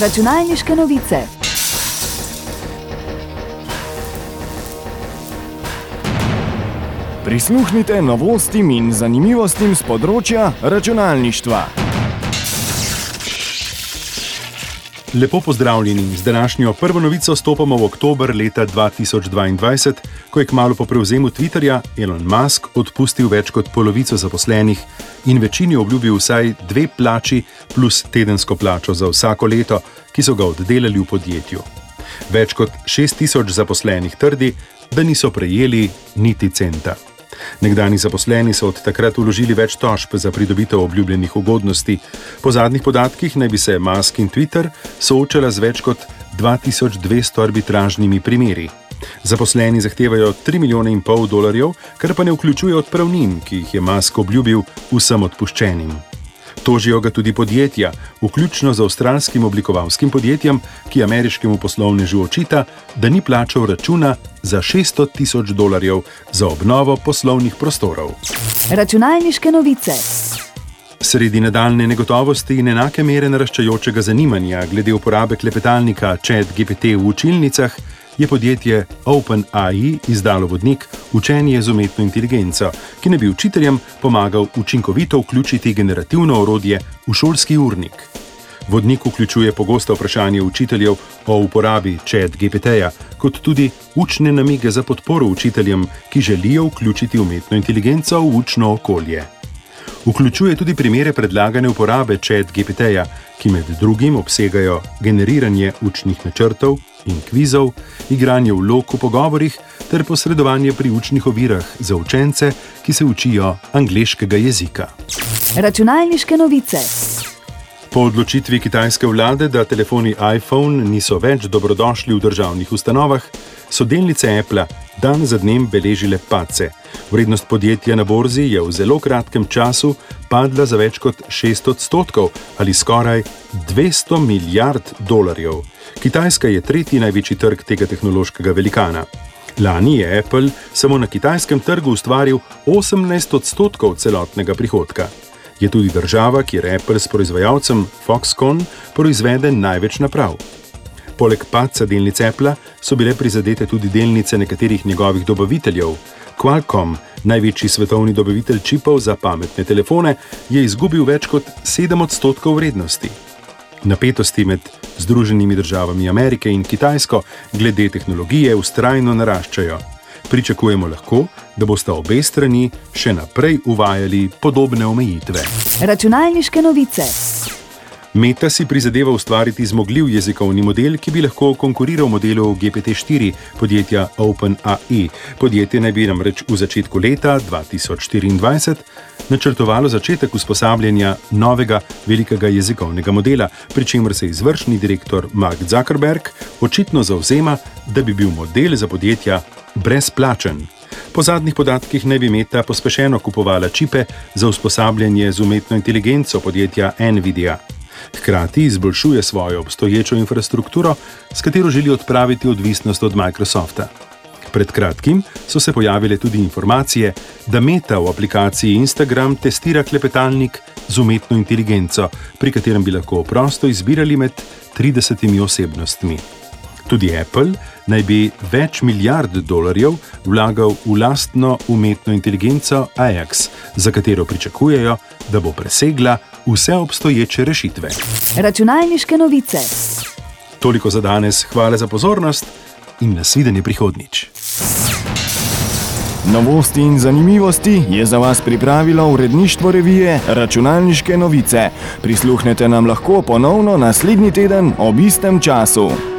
Računalniške novice. Prisluhnite novostim in zanimivostim z področja računalništva. Lepo pozdravljeni. Z današnjo prvo novico stopamo v oktober leta 2022, ko je kmalo po prevzemu Twitterja Elon Musk odpustil več kot polovico zaposlenih in večini obljubil vsaj dve plači plus tedensko plačo za vsako leto, ki so ga oddelali v podjetju. Več kot 6000 zaposlenih trdi, da niso prejeli niti centa. Nekdani zaposleni so od takrat uložili več tožb za pridobitev obljubljenih ugodnosti. Po zadnjih podatkih naj bi se Musk in Twitter soočala z več kot 2200 arbitražnimi primeri. Zaposleni zahtevajo 3 milijone in pol dolarjev, kar pa ne vključuje odpravnin, ki jih je Musk obljubil vsem odpuščenim. Tožijo ga tudi podjetja, vključno z avstralskim oblikovalskim podjetjem, ki ameriškemu poslovnežu očita, da ni plačal računa za 600 tisoč dolarjev za obnovo poslovnih prostorov. Računalniške novice. Sredi nadaljne negotovosti in enake mere naraščajočega zanimanja glede uporabe klepetalnika ChatGPT v učilnicah, je podjetje OpenAI izdalo vodnik Učenje z umetno inteligenco, ki naj bi učiteljem pomagal učinkovito vključiti generativno orodje v šolski urnik. Vodnik vključuje pogosto vprašanje učiteljev o uporabi ChatGPT-ja, kot tudi učne namige za podporo učiteljem, ki želijo vključiti umetno inteligenco v učno okolje. Vključuje tudi primere predlagane uporabe ChatGPT-ja, ki med drugim obsegajo generiranje učnih načrtov, in kvizov, igranje v pogovorih ter posredovanje pri učnih ovirah za učence, ki se učijo angliškega jezika. Računalniške novice. Po odločitvi kitajske vlade, da telefoni iPhone niso več dobrodošli v državnih ustanovah, so delnice Apple dan za dnem beležile pace. Vrednost podjetja na borzi je v zelo kratkem času padla za več kot 6 odstotkov ali skoraj 200 milijard dolarjev. Kitajska je tretji največji trg tega tehnološkega velikana. Lani je Apple samo na kitajskem trgu ustvaril 18 odstotkov celotnega prihodka. Je tudi država, kjer Apple s proizvajalcem Foxconn proizvede največ naprav. Poleg padca delnic Apple so bile prizadete tudi delnice nekaterih njegovih dobaviteljev. Qualcomm, največji svetovni dobavitelj čipov za pametne telefone, je izgubil več kot 7 odstotkov vrednosti. Napetosti med Združenimi državami Amerike in Kitajsko glede tehnologije ustrajno naraščajo. Pričakujemo lahko, da boste obe strani še naprej uvajali podobne omejitve. Računalniške novice. Meta si prizadeva ustvariti zmogljiv jezikovni model, ki bi lahko konkuriral modelu GPT-4 podjetja OpenAI. Podjetje naj bi namreč v začetku leta 2024 načrtovalo začetek usposabljanja novega velikega jezikovnega modela, pri čemer se izvršni direktor Mark Zuckerberg očitno zauzema, da bi bil model za podjetja brezplačen. Po zadnjih podatkih naj bi Meta pospešeno kupovala čipe za usposabljanje z umetno inteligenco podjetja Nvidia. Hkrati izboljšuje svojo obstoječo infrastrukturo, s katero želi odpraviti odvisnost od Microsofta. Pred kratkim so se pojavile tudi informacije, da Meta v aplikaciji Instagram testira klepetalnik z umetno inteligenco, pri katerem bi lahko prosto izbirali med 30 osebnostmi. Tudi Apple naj bi več milijard dolarjev vlagal v lastno umetno inteligenco Ajax, za katero pričakujejo, da bo presegla vse obstoječe rešitve. Računalniške novice. Toliko za danes, hvala za pozornost in nasvidenje prihodnič. Novosti in zanimivosti je za vas pripravilo uredništvo revije Računalniške novice. Prisluhnete nam lahko ponovno naslednji teden ob istem času.